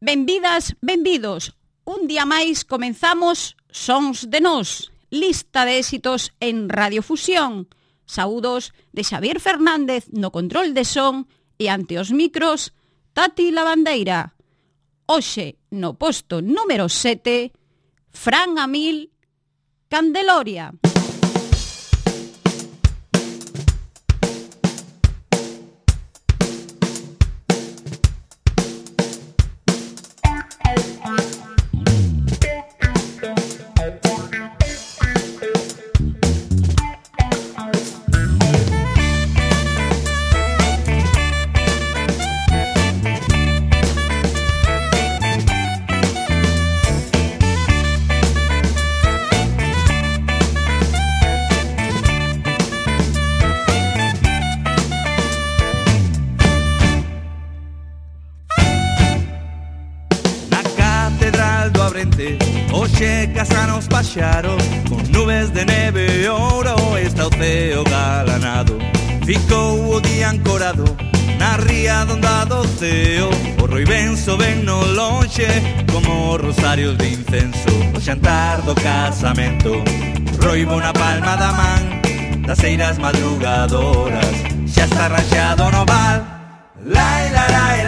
Benvidas, benvidos. Un día máis comenzamos Sons de Nós, lista de éxitos en Radiofusión. Saúdos de Xavier Fernández no control de son e ante os micros Tati Lavandeira. Oxe, no posto número 7, Fran Amil, Candeloria. con nubes de neve oro, está oceo galanado, fico hubo día ancorado, na ría dondado ceo, porro y benzo venno lonche, como rosarios de incenso, o chantardo casamento, roibo una palma da man, las eiras madrugadoras, ya está rayado noval, la la la la.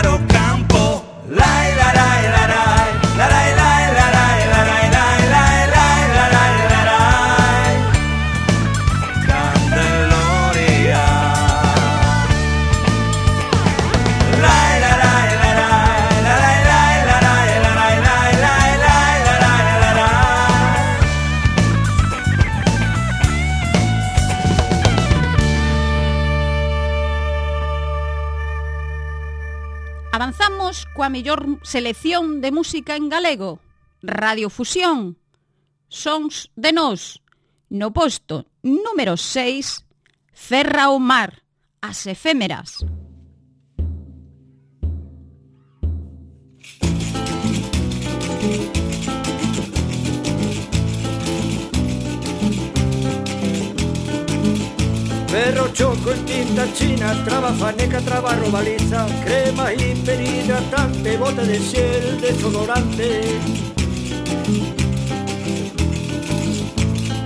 Imos coa mellor selección de música en galego. Radiofusión. Sons de nós. No posto número 6, Ferra o mar, as efémeras. gioco in tintaccina, traba faneca, traba robaliza, crema iperidratante, bota de ciel, desodorante.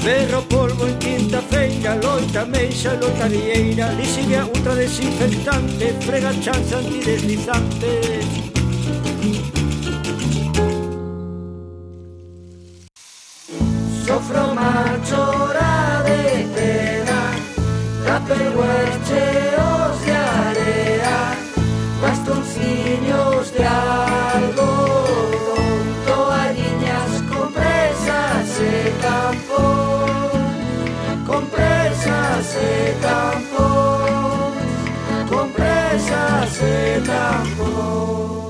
Perro polvo in tinta feina, loita meixa, loita vieira, lisiga ultra desinfectante, frega chance antideslizante. Sofro macho perhuercheos de area, bastoncillos de algodón, toalliñas compresas de tampón, compresas de tampón, compresas de tampón.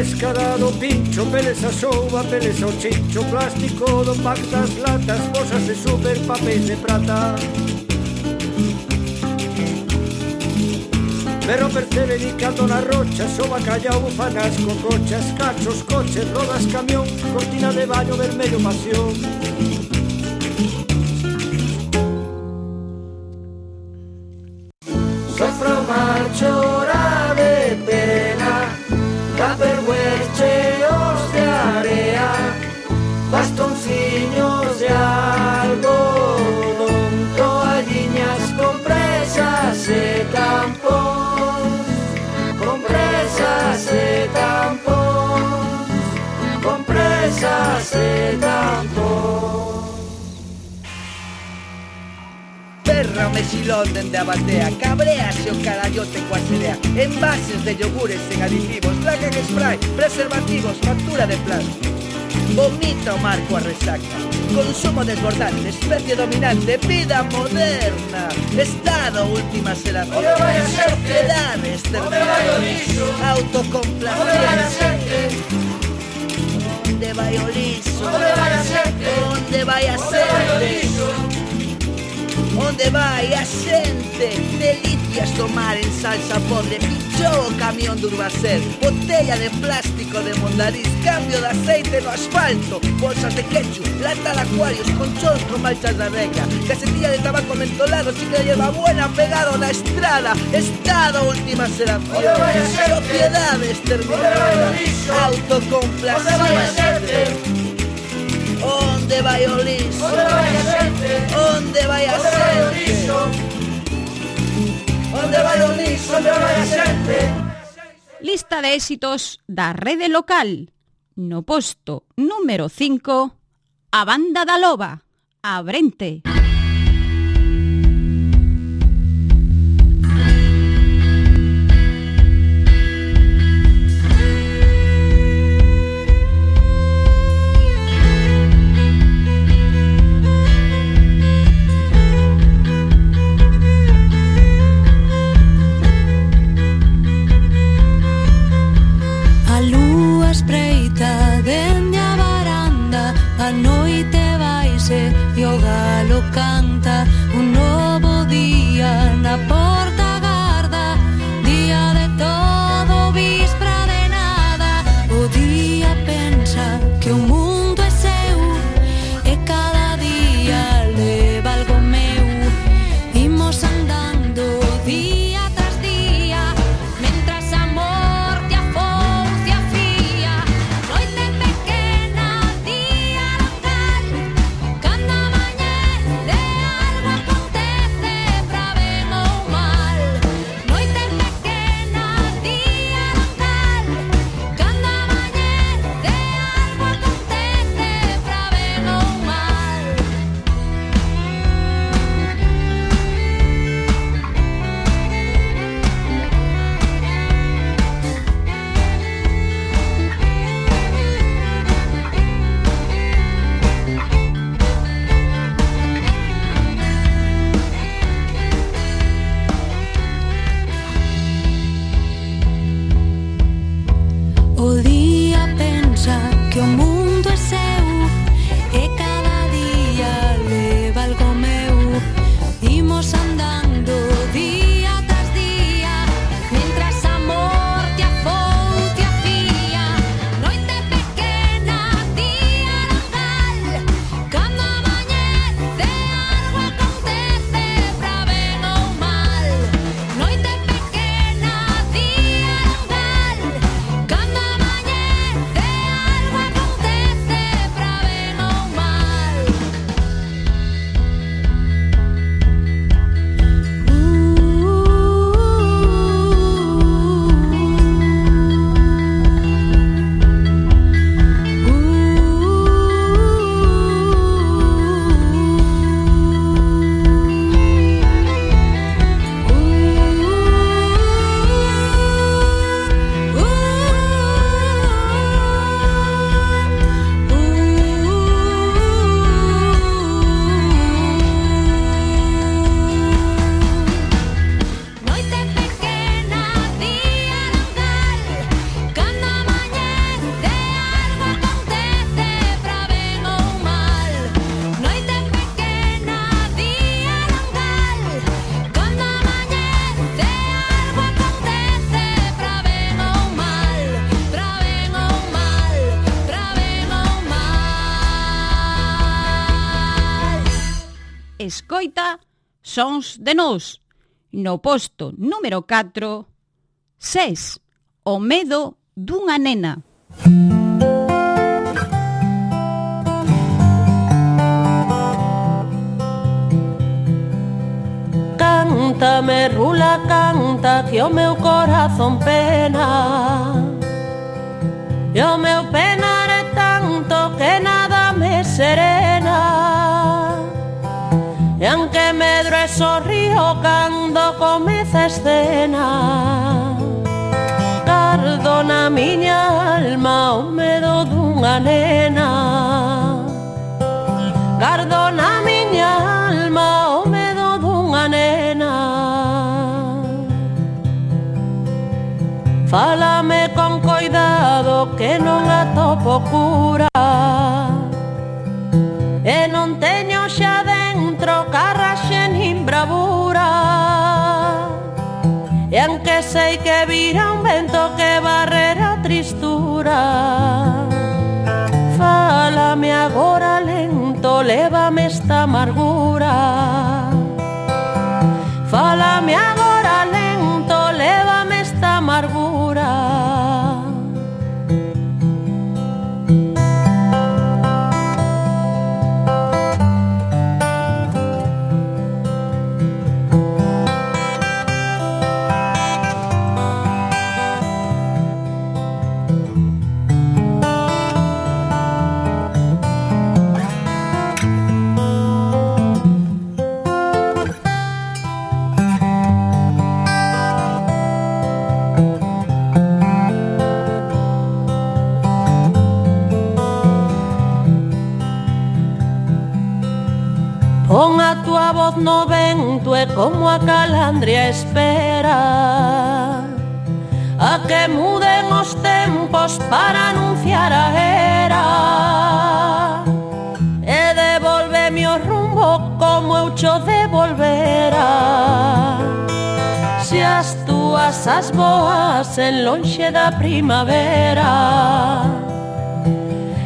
descarado pincho, pereza soba, pereza chincho, plástico, pactas, latas, cosas de super, papel de plata. Perro perceberica, la rocha, soba callao, bufanas, cocochas, cachos, coches, rodas, camión, cortina de baño, vermelho, pasión. de campo. Perra, mexilón, dende abatea, cabreación, carayote, cuacerea, envases de yogures en aditivos, placa spray, preservativos, factura de plástico. Vomita o marco a resaca. Consumo desbordante, especie dominante, vida moderna. Estado última celación. Sociedades, autocomplacencia donde vaya donde vaya vaya a ser. Onde vai a xente? Delicias tomar en salsa podre Pinchou o camión do Urbacel Botella de plástico de Mondariz Cambio de aceite no asfalto Bolsas de ketchup, lata de acuarios con manchas de reca Casetilla de tabaco mentolado Chicle de hierba buena pegado na estrada Estado última xeración Sociedade exterminada Autocomplacencia Onde vai o lixo? Onde vai a xente? Onde vai a onde? Vai o lixo? Onde vai o lixo? Onde vai a xente? Lista de éxitos da rede local. No posto número 5, a banda da loba, a Brente. Olí escoita Sons de Nós, no posto número 4, 6, o medo dunha nena. Canta, merrula, canta, que o meu corazón pena. E o meu penar é tanto que nada me serena. E aunque medro e sorrío cando comeza a escena Cardo na miña alma o medo dunha nena. Cardo na miña alma o medo dunha nena. Fálame con coidado que non atopo cura. sei que vira un vento que barrera a tristura. Fálame agora lento, lévame esta amargura. Fálame agora a calandria espera a que muden os tempos para anunciar a era e devolveme o rumbo como eu cho devolvera se as túas as boas en lonxe da primavera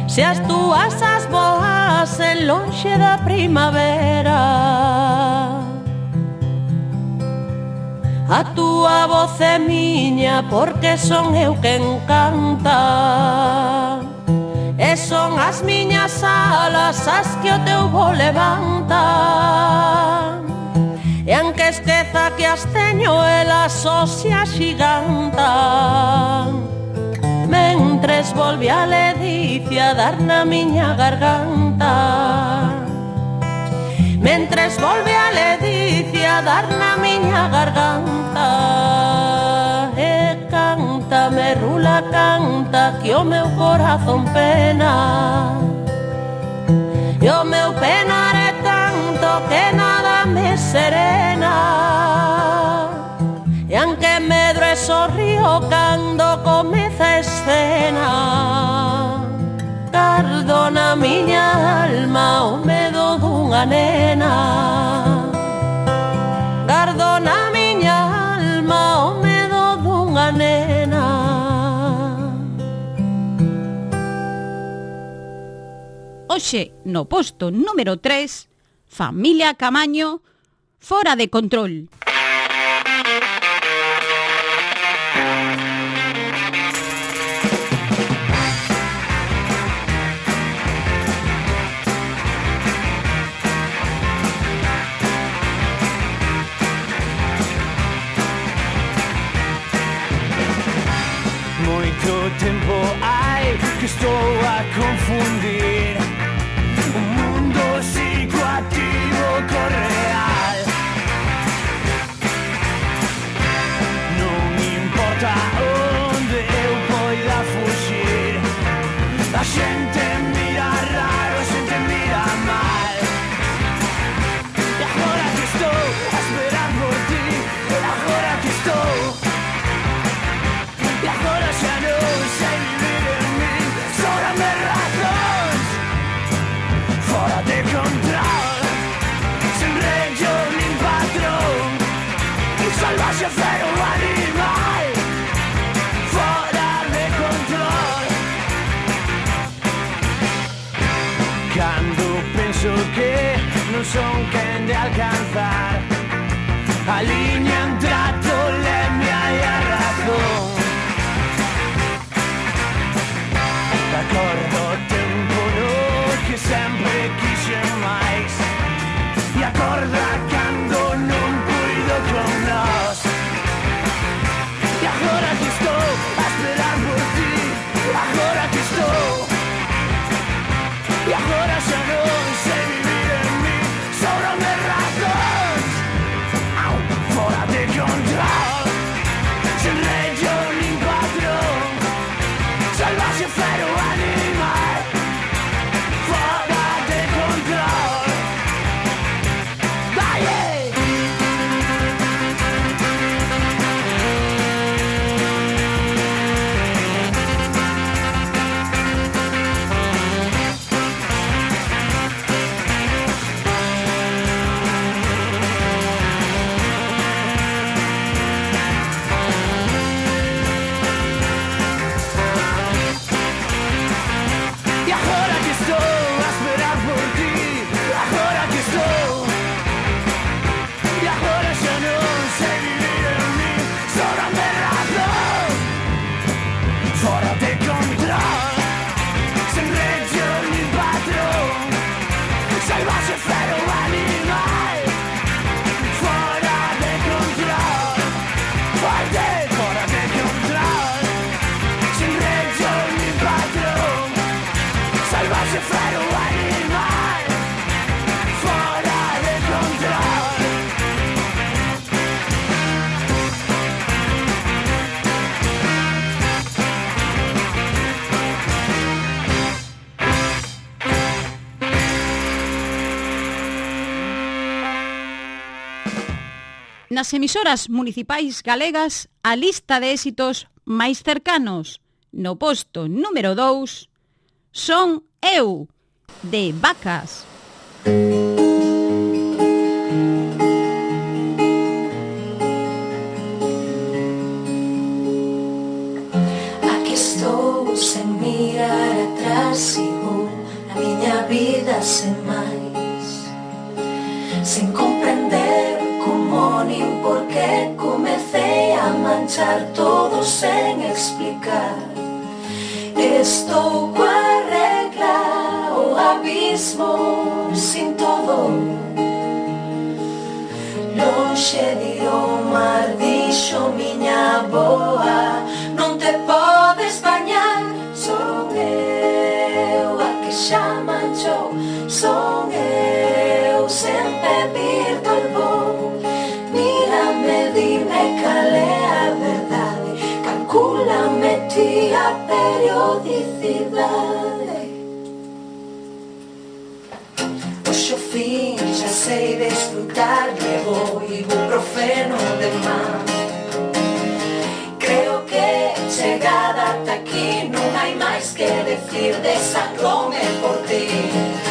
se as túas as boas en lonxe da primavera. A túa voz é miña porque son eu quen canta. E son as miñas alas as que o teu vo levanta. E aunque esqueza que as teño elas só se axigantan Mentres volve a ledicia dar na miña garganta. Mentres volve a ledicia dar na miña garganta. ela canta que o meu corazón pena. E o meu penar é tanto que nada me serena. E aunque medro e sorrío cando comeza a escena Cardona miña alma o medo dunha nena. Oxe, no posto número 3, Familia Camaño, fora de control. son que han de alcanzar. Alinean Nas emisoras municipais galegas, a lista de éxitos máis cercanos, no posto número 2, son eu, de Vacas. pouco arreglar o abismo sin todo. Lonxe de o mar dixo miña boa Non te podes bañar. Son eu a que xa manchou Son eu sen pedir tolvou Mírame, dime cal é a verdade Calculame ti a periodicidade nave Puxo fin, xa sei desfrutar Levo ibuprofeno de mar Creo que chegada ata aquí Non hai máis que decir de sangrón e por ti.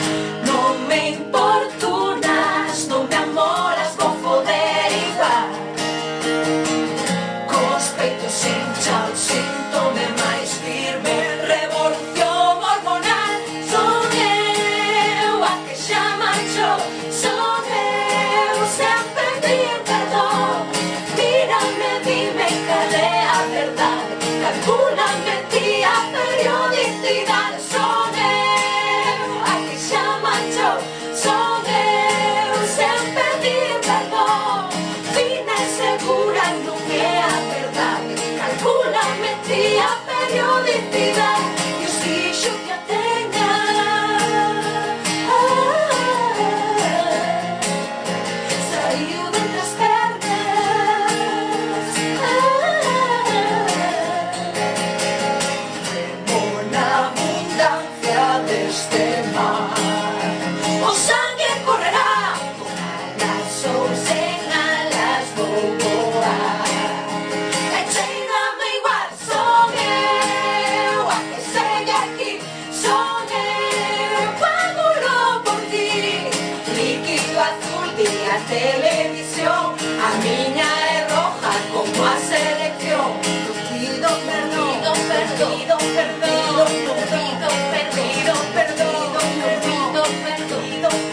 perdido, perdido, perdido, perdido, perdido, perdido.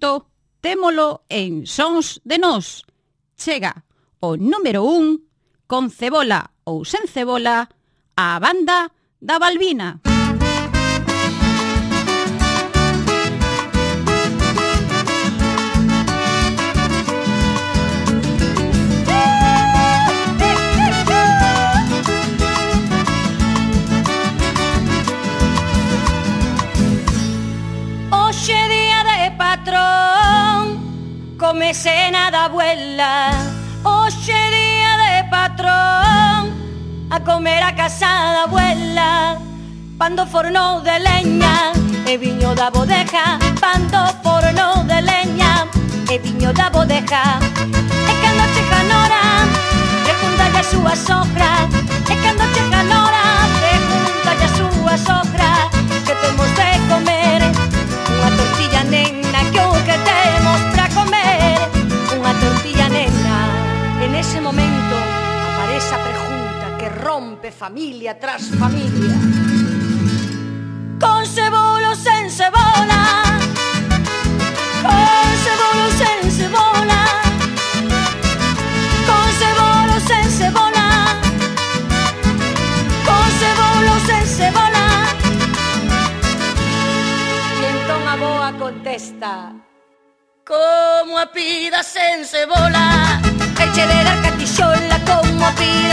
éxito, témolo en Sons de Nós. Chega o número un, con cebola ou sen cebola, a banda da Balbina. come cena da abuela. Hoxe día de patrón A comer a casa da abuela. Pando forno de leña E viño da bodeja. Pando forno de leña E viño da bodeja. E cando chega nora Pregunta a súa sogra familia tras familia. Con cebolos en cebola, con cebolos en cebola, con cebolos en cebola, con cebolos en cebola. Quien toma boa contesta, como apidas en cebola, echelera catillola como apidas.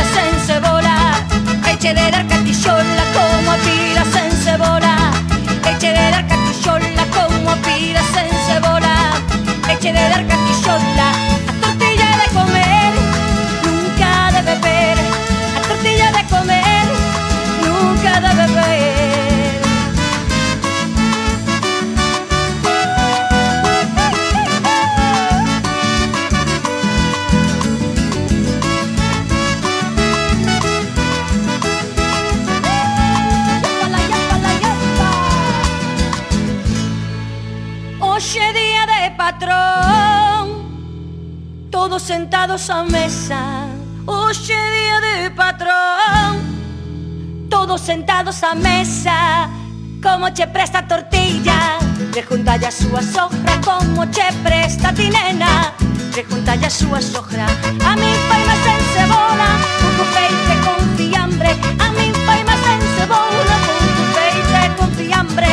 Sentados á mesa Como che presta a tortilla Preguntalle a súa sogra Como che presta a ti nena Preguntalle a súa sogra A min fai máis en cebola Un feite con fiambre. A min fai máis en cebola Un feite con fiambre.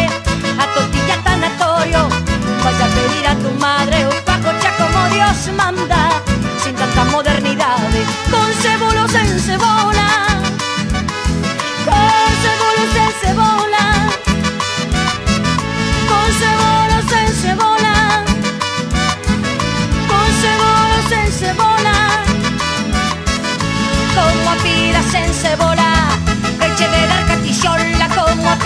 A tortilla tanatorio Vai a pedir a tu madre sense vola, el cheddar catisciola como a